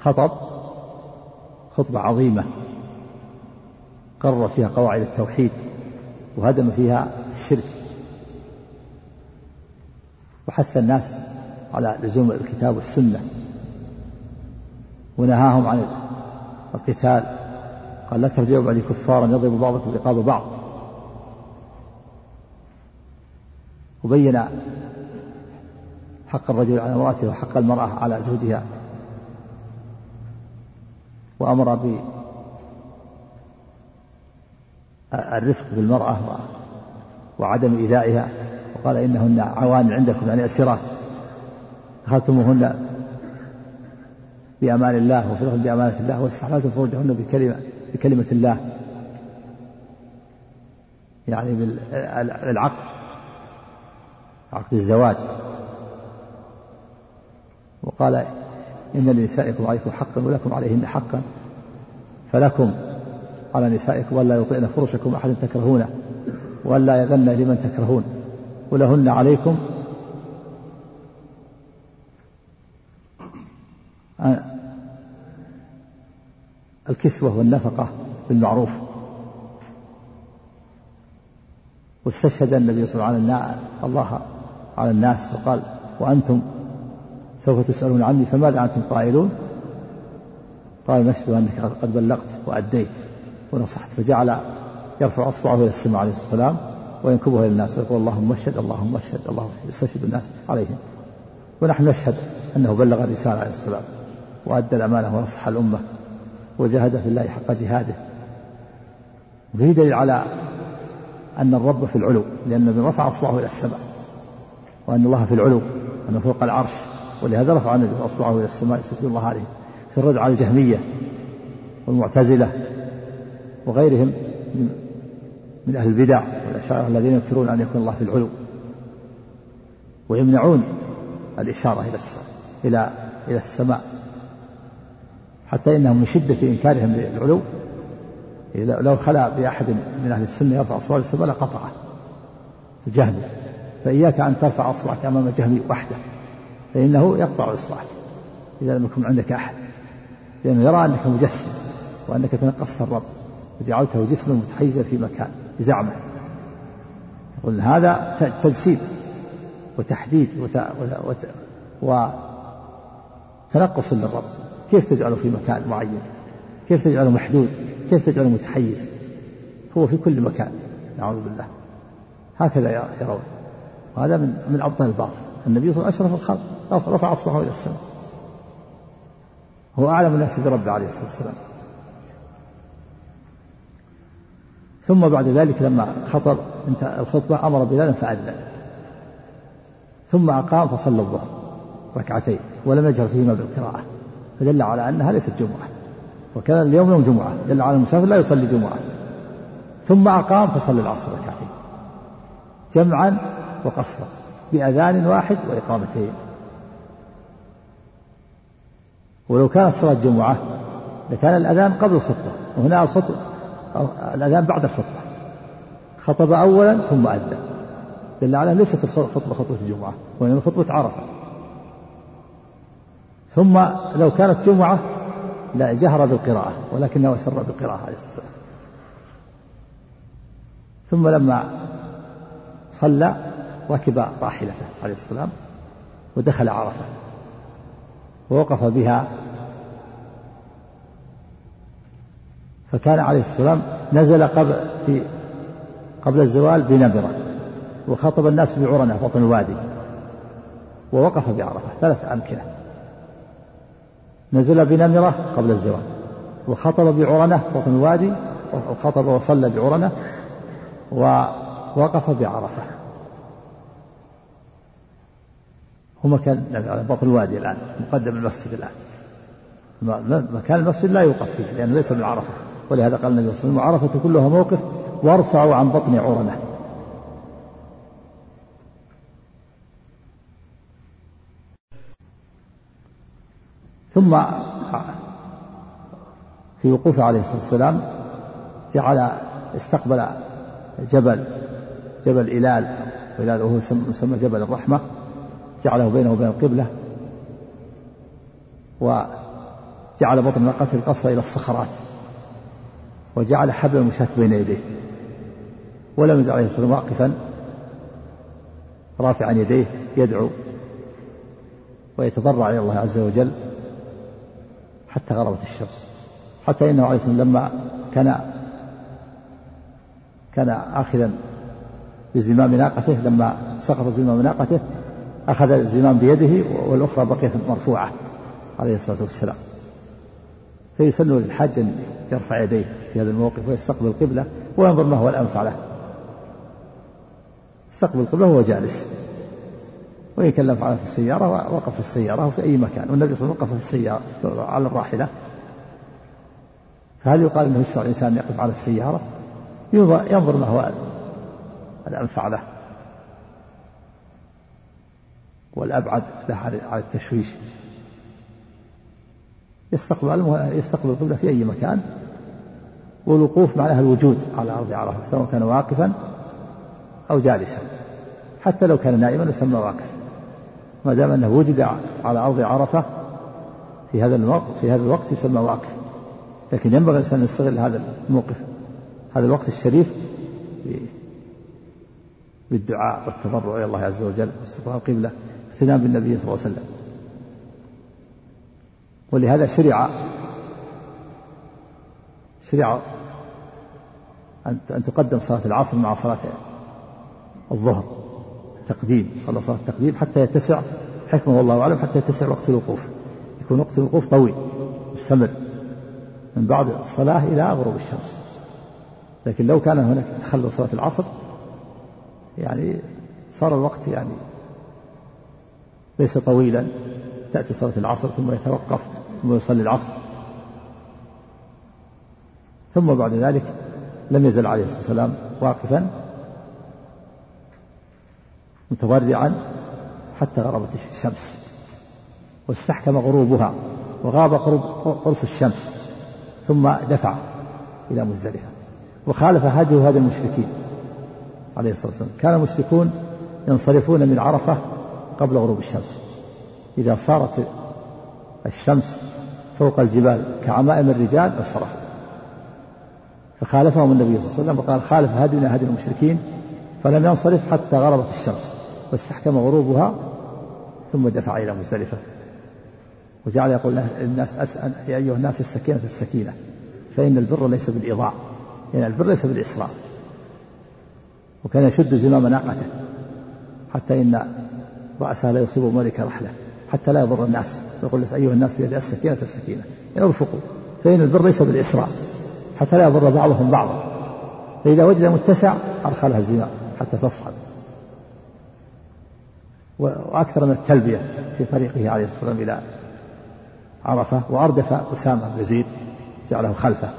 خطب خطبة عظيمة. قرر فيها قواعد التوحيد. وهدم فيها الشرك. وحث الناس على لزوم الكتاب والسنة. ونهاهم عن القتال. قال لا ترجعوا بعد كفارا يضرب بعضكم رقاب بعض. وبين حق الرجل على امرأته وحق المرأة على زوجها. وأمر بالرفق بالمرأة وعدم إيذائها. وقال إنهن عوان عندكم يعني أسرات أخذتموهن بأمان الله وفرغن بأمانة الله واستحللتم فروجهن بكلمة بكلمة الله. يعني بالعقد عقد الزواج. وقال إن لنسائكم عليكم حقا ولكم عليهن حقا فلكم على نسائكم ولا يطئن فرشكم أحد تكرهونه ولا يذن لمن تكرهون ولهن عليكم الكسوة والنفقة بالمعروف. واستشهد النبي صلى الله عليه وسلم الله على الناس وقال وأنتم سوف تسألون عني فماذا أنتم قائلون؟ قال نشهد أنك قد بلغت وأديت ونصحت. فجعل يرفع أصبعه إلى السماء عليه والسلام وينكبها إلى الناس ويقول اللهم اشهد اللهم اشهد اللهم يستشهد الناس عليهم. ونحن نشهد أنه بلغ الرسالة عليه السلام وأدى الأمانة ونصح الأمة وجاهد في الله حق جهاده. وفيه دليل على أن الرب في العلو لأن من رفع أصبعه إلى السماء وأن الله في العلو أنه فوق العرش ولهذا رفع النبي أصبعه إلى السماء يستجيب الله عليه في الرد على الجهمية والمعتزلة وغيرهم من, من أهل البدع والأشاعرة الذين ينكرون أن يكون الله في العلو ويمنعون الإشارة إلى السماء إلى إلى السماء. حتى إنهم من شدة إنكارهم للعلو. لو خلا بأحد من أهل السنة يرفع أصبعه السماء لقطعه الجهمي فإياك أن ترفع أصبعك أمام جهمي وحده فإنه يقطع إصبعك إذا لم يكن عندك أحد. لأنه يرى أنك مجسم وأنك تنقصت الرب وجعلته جسما متحيزا في مكان بزعمه يقول هذا تجسيد وتحديد وت... وت... وتنقص للرب. كيف تجعله في مكان معين؟ كيف تجعله محدود؟ كيف تجعله متحيز؟ هو في كل مكان نعوذ بالله. هكذا يرون. وهذا من من ابطال الباطل. النبي صلى الله عليه وسلم اشرف الخلق رفع اصبعه إلى السماء. هو أعلم الناس بربه عليه الصلاة والسلام. ثم بعد ذلك لما خطب انت الخطبة أمر بلالا فأذن. ثم أقام فصلى الظهر ركعتين ولم يجهر فيهما بالقراءة. فدل على أنها ليست جمعة. وكان اليوم يوم جمعة. دل على المسافر لا يصلي جمعة. ثم أقام فصلى العصر ركعتين. جمعا وقصرا. بأذان واحد وإقامتين. ولو كانت صلاة جمعة لكان الأذان قبل الخطبة. وهنا الخطبة الأذان بعد الخطبة. خطب أولا ثم أذن. دل على ليست الخطبة خطبة الجمعة وإنما خطبة عرفة. ثم لو كانت جمعة لا جهر بالقراءة ولكنه سر بالقراءة عليه الصلاة والسلام. ثم لما صلى ركب راحلته عليه السلام ودخل عرفة ووقف بها. فكان عليه السلام نزل قبل في قبل الزوال بنمرة وخطب الناس بعرنة بطن الوادي ووقف بعرفة ثلاث أمكنة. نزل بنمرة قبل الزوال وخطب بعرنة بطن الوادي وخطب وصلى بعرنة ووقف بعرفة. هو مكان على بطن الوادي الآن مقدم المسجد الآن. مكان المسجد لا يوقف فيه لأنه ليس من عرفة ولهذا قال النبي صلى الله عليه وسلم عرفة كلها موقف وارفعوا عن بطن عرنة. ثم في وقوفه عليه الصلاة والسلام جعل استقبل جبل جبل إلال وإلال وهو يسمى جبل الرحمة جعله بينه وبين القبلة وجعل بطن ناقته القصر إلى الصخرات وجعل حبل المشاة بين يديه ولم يزل عليه الصلاة والسلام واقفا رافعا يديه يدعو ويتضرع إلى الله عز وجل حتى غربت الشمس. حتى إنه عليه والسلام لما كان كان آخذا بزمام ناقته لما سقط زمام ناقته أخذ الزمام بيده والأخرى بقيت مرفوعة عليه الصلاة والسلام. فيسن للحاج أن يرفع يديه في هذا الموقف ويستقبل القبلة وينظر ما هو الأنفع له. استقبل القبلة وهو جالس. وإن فعل في السيارة وقف في السيارة أو في أي مكان. والنبي صلى الله عليه وسلم وقف في السيارة على الراحلة. فهل يقال أنه يشرع الإنسان يقف على السيارة؟ ينظر ما هو الأنفع له. والأبعد له على التشويش. يستقبل يستقبل القبلة في أي مكان. والوقوف معناها الوجود على أرض عرفة سواء كان واقفا أو جالسا. حتى لو كان نائما يسمى واقف. ما دام أنه وجد على أرض عرفة في هذا الوقت في هذا الوقت يسمى واقف. لكن ينبغي الإنسان أن يستغل هذا الموقف هذا الوقت الشريف بالدعاء والتضرع إلى الله عز وجل واستقبال القبلة اقتناء بالنبي صلى الله عليه وسلم. ولهذا شرع شرع أن تقدم صلاة العصر مع صلاة الظهر. تقديم صلى صلاة التقديم حتى يتسع حكمه والله أعلم حتى يتسع وقت الوقوف. يكون وقت الوقوف طويل مستمر من بعد الصلاة إلى غروب الشمس. لكن لو كان هناك تخلل صلاة العصر يعني صار الوقت يعني ليس طويلا. تأتي صلاة العصر ثم يتوقف ثم يصلي العصر. ثم بعد ذلك لم يزل عليه الصلاة والسلام واقفا. متورعا حتى غربت الشمس واستحكم غروبها وغاب قرص الشمس ثم دفع إلى مزدلفة. وخالف هدي هذا المشركين عليه الصلاة والسلام. كان المشركون ينصرفون من عرفة قبل غروب الشمس. إذا صارت الشمس فوق الجبال كعمائم الرجال انصرفوا فخالفهم النبي صلى الله عليه وسلم وقال خالف هدينا هدي المشركين فلم ينصرف حتى غربت الشمس واستحكم غروبها ثم دفع إلى مزدلفة. وجعل يقول أسأل يا أيها الناس السكينة السكينة فإن البر ليس بالإضاء يعني البر ليس بالإسراف وكان يشد زمام ناقته حتى إن رأسها لا يصيب ملك رحلة حتى لا يضر الناس. يقول أيها الناس بيد السكينة السكينة يعني ارفقوا فإن البر ليس بالإسراء حتى لا يضر بعضهم بعضا. فإذا وجد متسع أرخى لها الزمام حتى تصعد. وأكثر من التلبية في طريقه عليه الصلاة والسلام إلى عرفة وأردف أسامة بن زيد جعله خلفه.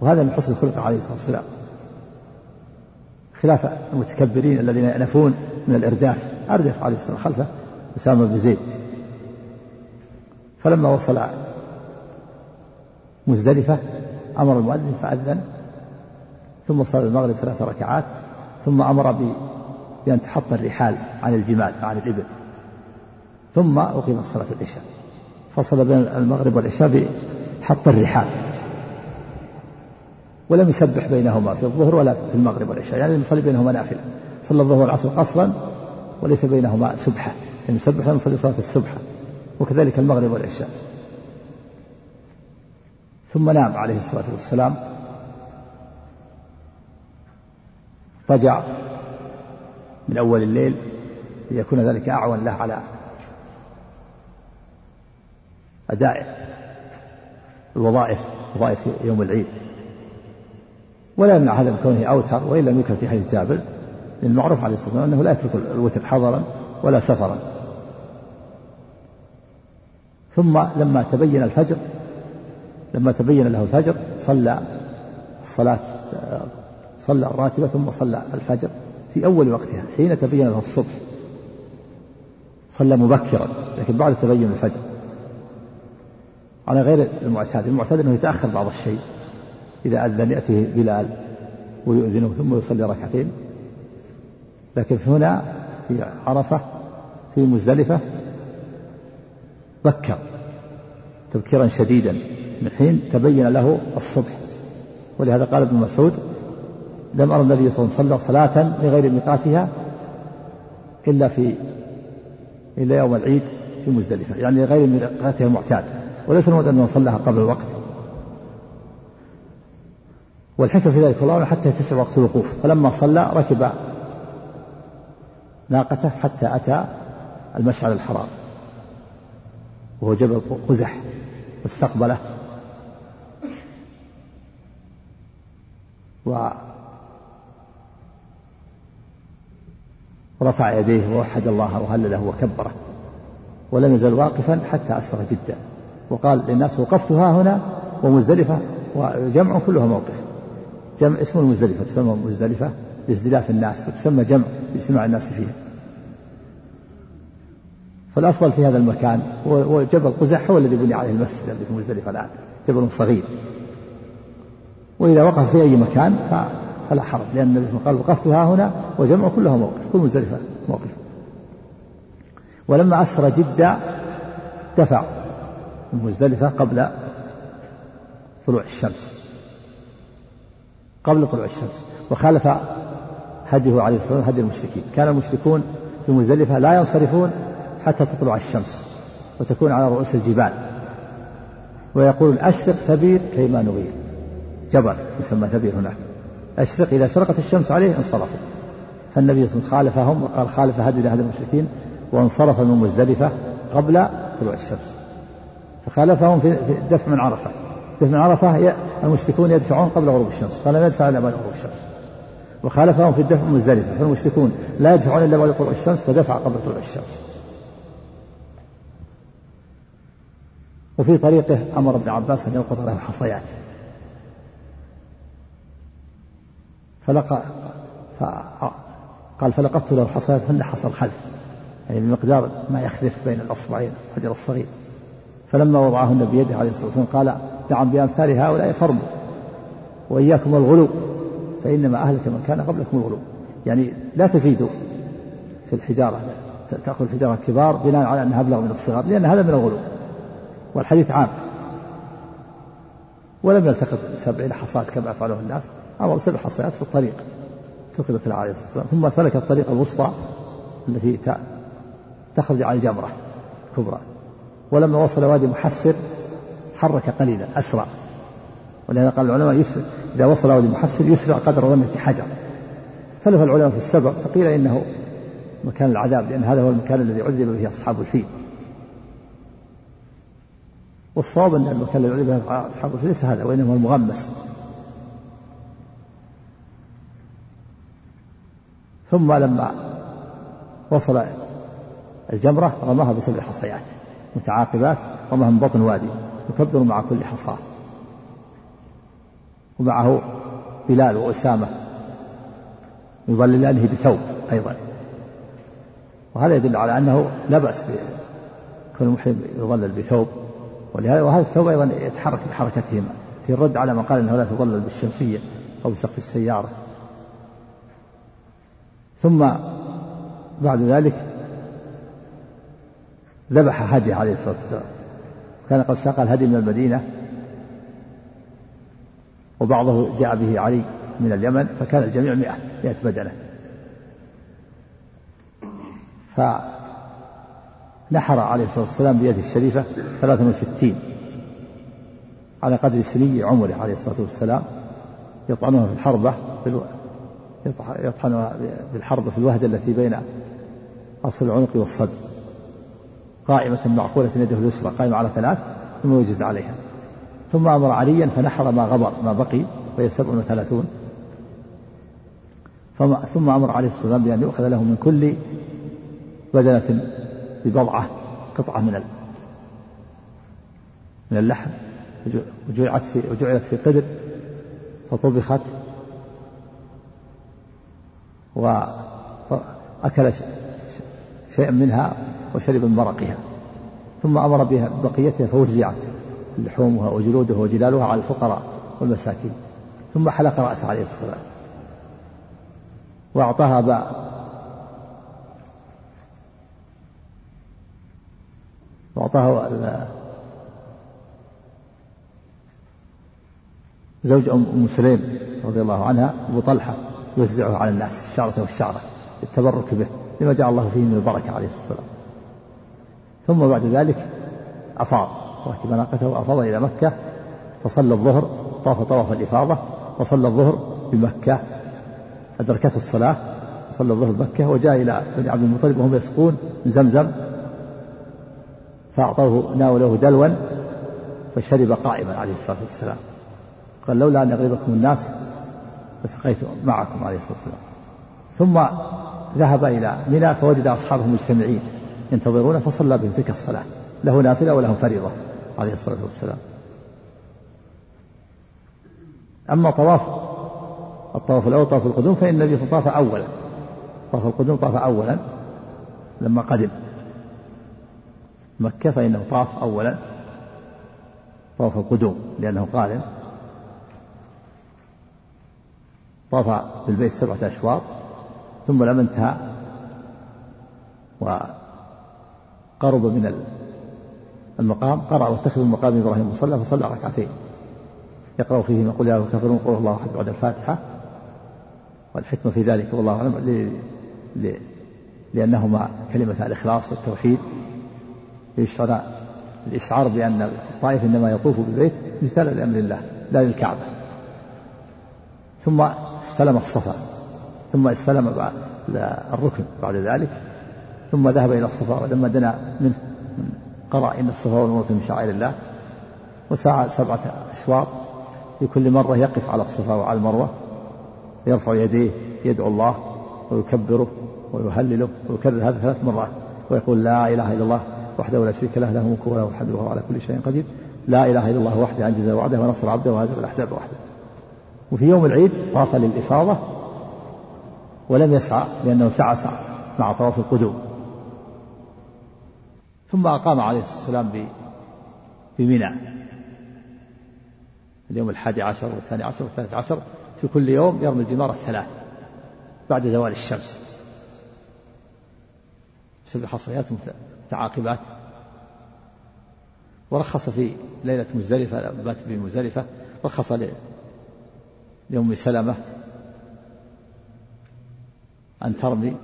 وهذا من حسن الخلق عليه الصلاة والسلام. خلاف المتكبرين الذين يأنفون من الإرداف أردف عليه الصلاة والسلام خلفه أسامة بن زيد فلما وصل مزدلفة أمر المؤذن فأذن ثم صلى المغرب ثلاث ركعات. ثم أمر بأن تحط الرحال عن الجمال عن الإبل. ثم أقيمت صلاة العشاء. فصل بين المغرب والعشاء بحط الرحال. ولم يسبح بينهما في الظهر ولا في المغرب والعشاء. يعني يصلي بينهما نافلة. صلى الظهر والعصر قصرا وليس بينهما سبحة. يعني يسبح لم يصلي صلاة السبحة وكذلك المغرب والعشاء. ثم نام عليه الصلاة والسلام. رجع من أول الليل ليكون ذلك أعون له على أداء الوظائف وظائف يوم العيد. ولا يمنع هذا من كونه أوتر وإن لم يكن في حديث جابر المعروف عليه الصلاة والسلام أنه لا يترك الوتر حضرا ولا سفرا. ثم لما تبين الفجر لما تبين له الفجر صلى الصلاة صلى الراتبة ثم صلى الفجر في أول وقتها حين تبين له الصبح. صلى مبكرا لكن بعد تبين الفجر. على غير المعتاد المعتاد أنه يتأخر بعض الشيء. إذا أذن يأتيه بلال ويؤذنه ثم يصلي ركعتين. لكن هنا في عرفة في مزدلفة بكر تبكيرا شديدا من حين تبين له الصبح. ولهذا قال ابن مسعود لم أرى النبي صلى الله عليه وسلم صلاة لغير ميقاتها إلا في إلا يوم العيد في مزدلفة يعني غير ميقاتها المعتاد وليس المراد أنه صلىها قبل الوقت. والحكمة في ذلك والله حتى يتسع وقت الوقوف. فلما صلى ركب ناقته حتى أتى المشعر الحرام. وهو جبل قزح واستقبله. ورفع يديه ووحد الله وهلله وكبره ولم يزل واقفا حتى أسفر جدا. وقال للناس وقفت ها هنا ومزدلفة وجمع كلها موقف. جمع اسمه المزدلفة تسمى مزدلفة لازدلاف الناس وتسمى جمع لاجتماع الناس فيها. فالأفضل في هذا المكان هو جبل قزح هو الذي بني عليه المسجد الذي في مزدلفة الآن جبل صغير. وإذا وقف في أي مكان فلا حرج لأن النبي قال وقفت ها هنا وجمع كلها موقف كل مزدلفة موقف. ولما أسفر جدة دفع من مزدلفة قبل طلوع الشمس. قبل طلوع الشمس. وخالف هديه عليه الصلاة والسلام هدي المشركين. كان المشركون في مزدلفة لا ينصرفون حتى تطلع الشمس وتكون على رؤوس الجبال. ويقول أشرق ثبير كيما نغير. جبل يسمى ثبير هناك. أشرق إذا شرقت الشمس عليه انصرفوا. فالنبي صلى الله عليه وسلم خالفهم وقال خالف هدي هدي المشركين وانصرف من مزدلفة قبل طلوع الشمس. فخالفهم في دفع من عرفة. دفع من عرفة المشركون يدفعون قبل غروب الشمس فلم يدفع إلا بعد غروب الشمس. وخالفهم في الدفع مزدلفة فالمشركون لا يدفعون إلا بعد طلوع الشمس فدفع قبل طلوع الشمس. وفي طريقه أمر ابن عباس أن يلقط له حصيات. فلقى قال فلقطت له حصيات هن حصى الخلف يعني بمقدار ما يخلف بين الأصبعين الحجر الصغير. فلما وضعهن بيده عليه الصلاة والسلام قال نعم بأمثال هؤلاء فرموا وإياكم الغلو فإنما أهلك من كان قبلكم الغلو. يعني لا تزيدوا في الحجارة تأخذ الحجارة الكبار بناء على أنها أبلغ من الصغار لأن هذا من الغلو. والحديث عام. ولم يلتقط سبعين حصاة كما يفعله الناس. أمر سبع حصيات في الطريق. له عليه الصلاة. والسلام ثم سلك الطريق الوسطى التي تخرج عن الجمرة الكبرى. ولما وصل وادي محسر حرك قليلا أسرع. ولهذا قال العلماء يسرع إذا وصل وادي محسر يسرع قدر رمية حجر. اختلف العلماء في السبب فقيل إنه مكان العذاب لأن هذا هو المكان الذي عذب به أصحاب الفيل. والصواب أن المكان الذي عذب به أصحاب الفيل ليس هذا وإنما المغمس. ثم لما وصل الجمرة رماها بسبع حصيات متعاقبات رماها من بطن وادي يكبر مع كل حصاة ومعه بلال وأسامة يظللانه بثوب أيضا. وهذا يدل على أنه لا بأس كون المحرم يظلل بثوب. ولهذا وهذا الثوب أيضا يتحرك بحركتهما في الرد على من قال أنه لا تظلل بالشمسية أو بسقف السيارة. ثم بعد ذلك ذبح هدي عليه الصلاة والسلام. كان قد ساق الهدي من المدينة وبعضه جاء به علي من اليمن فكان الجميع مئة مئة بدنة. فنحر عليه الصلاة والسلام بيده الشريفة ثلاثة وستين على قدر سني عمره عليه الصلاة والسلام يطعنها في الحربة يطحنها بالحربة في الوهدة التي بين أصل العنق والصدر قائمة معقولة يده اليسرى قائمة على ثلاث ثم يوجز عليها. ثم أمر عليا فنحر ما غبر ما بقي وهي سبع وثلاثون. ثم أمر عليه الصلاة والسلام بأن يؤخذ له من كل بدنة ببضعة قطعة من من اللحم. وجعلت في وجعلت في قدر فطبخت وأكل شيئا منها وشرب من مرقها ثم أمر بها بقيتها فوزعت لحومها وجلودها وجلالها على الفقراء والمساكين. ثم حلق رأسه عليه الصلاة والسلام. وأعطاها باء. وأعطاه زوج أم سليم رضي الله عنها أبو طلحة. يوزعه على الناس الشعرة والشعرة للتبرك به لما جعل الله فيه من البركة عليه الصلاة والسلام. ثم بعد ذلك أفاض ركب ناقته وأفاض إلى مكة فصلى الظهر طاف طواف الإفاضة وصلى الظهر بمكة. أدركته الصلاة صلى الظهر بمكة وجاء إلى بني عبد المطلب وهم يسقون من زمزم فأعطوه ناوله دلوا فشرب قائما عليه الصلاة والسلام. قال لولا أن يغلبكم الناس لسقيت معكم عليه الصلاة والسلام. ثم ذهب إلى منى فوجد أصحابه مجتمعين ينتظرونه فصلى بهم تلك الصلاة. له نافلة وله فريضة عليه الصلاة والسلام. أما طواف الطواف الأول طواف القدوم فإن النبي صلى الله طاف أولا. طواف القدوم طاف أولا لما قدم. مكة فإنه طاف أولا طواف القدوم لأنه قارن طاف بالبيت سبعة أشواط ثم لما انتهى وقرب من المقام قرأ واتخذ المقام إبراهيم مصلى فصلى ركعتين. يقرأ فيهما قل يا الكافرون قل الله أحد بعد الفاتحة. والحكمة في ذلك والله أعلم لأنهما كلمة الإخلاص والتوحيد. يشعر الإشعار بأن الطائف إنما يطوف بالبيت امتثالا لأمر الله لا للكعبة. ثم استلم الصفا ثم استلم بعد الركن بعد ذلك ثم ذهب إلى الصفا ولما دنا منه قرأ إن الصفا والمروة من شعائر الله وسعى سبعة أشواط في كل مرة يقف على الصفا وعلى المروة يرفع يديه يدعو الله ويكبره ويهلله ويكرر هذا ثلاث مرات ويقول لا إله إلا الله وحده لا شريك له له الملك وله الحمد وهو على كل شيء قدير لا إله إلا الله وحده أنجز وعده ونصر عبده وهزم الأحزاب وحده. وفي يوم العيد طاف للإفاضة ولم يسعى لأنه سعى سعى مع طواف القدوم. ثم أقام عليه الصلاة والسلام بمنى اليوم الحادي عشر والثاني عشر والثالث عشر في كل يوم يرمي الجمار الثلاث بعد زوال الشمس. سبع حصريات متعاقبات ورخص في ليلة مزدلفة بات بمزدلفة رخص لأم سلمة أن ترمي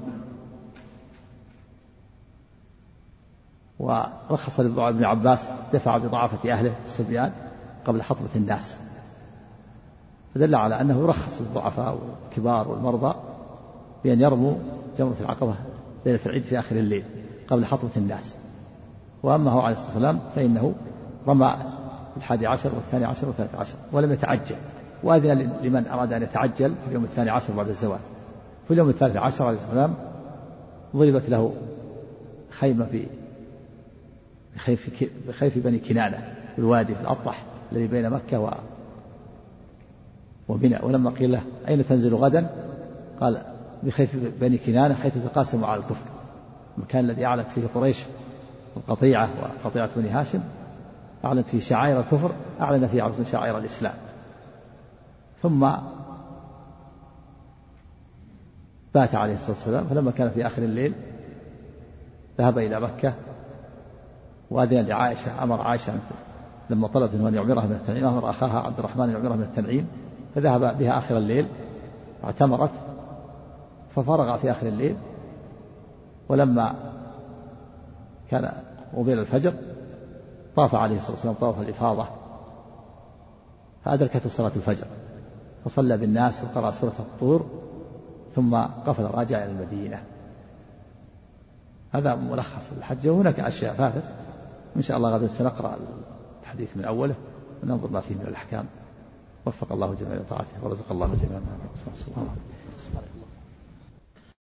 ورخص لابن عباس دفع بضعافة أهله الصبيان قبل حطبة الناس. فدل على أنه يرخص للضعفاء والكبار والمرضى بأن يرموا جمرة العقبة ليلة العيد في آخر الليل قبل حطبة الناس. وأما هو عليه الصلاة والسلام فإنه رمى الحادي عشر والثاني عشر والثالث عشر ولم يتعجل. وأذن لمن أراد أن يتعجل في اليوم الثاني عشر بعد الزوال. في اليوم الثالث عشر عليه والسلام ضربت له خيمة في بخيف, بخيف بني كنانة في الوادي في الأطح الذي بين مكة و ومنى. ولما قيل له أين تنزل غدا؟ قال بخيف بني كنانة حيث تقاسموا على الكفر. المكان الذي أعلت فيه قريش القطيعة وقطيعة بني هاشم أعلنت فيه شعائر الكفر أعلن فيه عرض شعائر الإسلام. ثم بات عليه الصلاة والسلام فلما كان في آخر الليل ذهب إلى مكة وأذن لعائشة أمر عائشة لما طلبت منه أن يعمرها من التنعيم أمر أخاها عبد الرحمن أن يعمرها من التنعيم فذهب بها آخر الليل واعتمرت ففرغ في آخر الليل ولما كان قبيل الفجر طاف عليه الصلاة والسلام طواف الإفاضة فأدركته صلاة الفجر. فصلى بالناس وقرأ سورة الطور ثم قفل راجع إلى المدينة. هذا ملخص الحج. وهناك أشياء فاتت. إن شاء الله غدا سنقرأ الحديث من أوله وننظر ما فيه من الأحكام. وفق الله جميع طاعته ورزق الله جميعا. سبحانه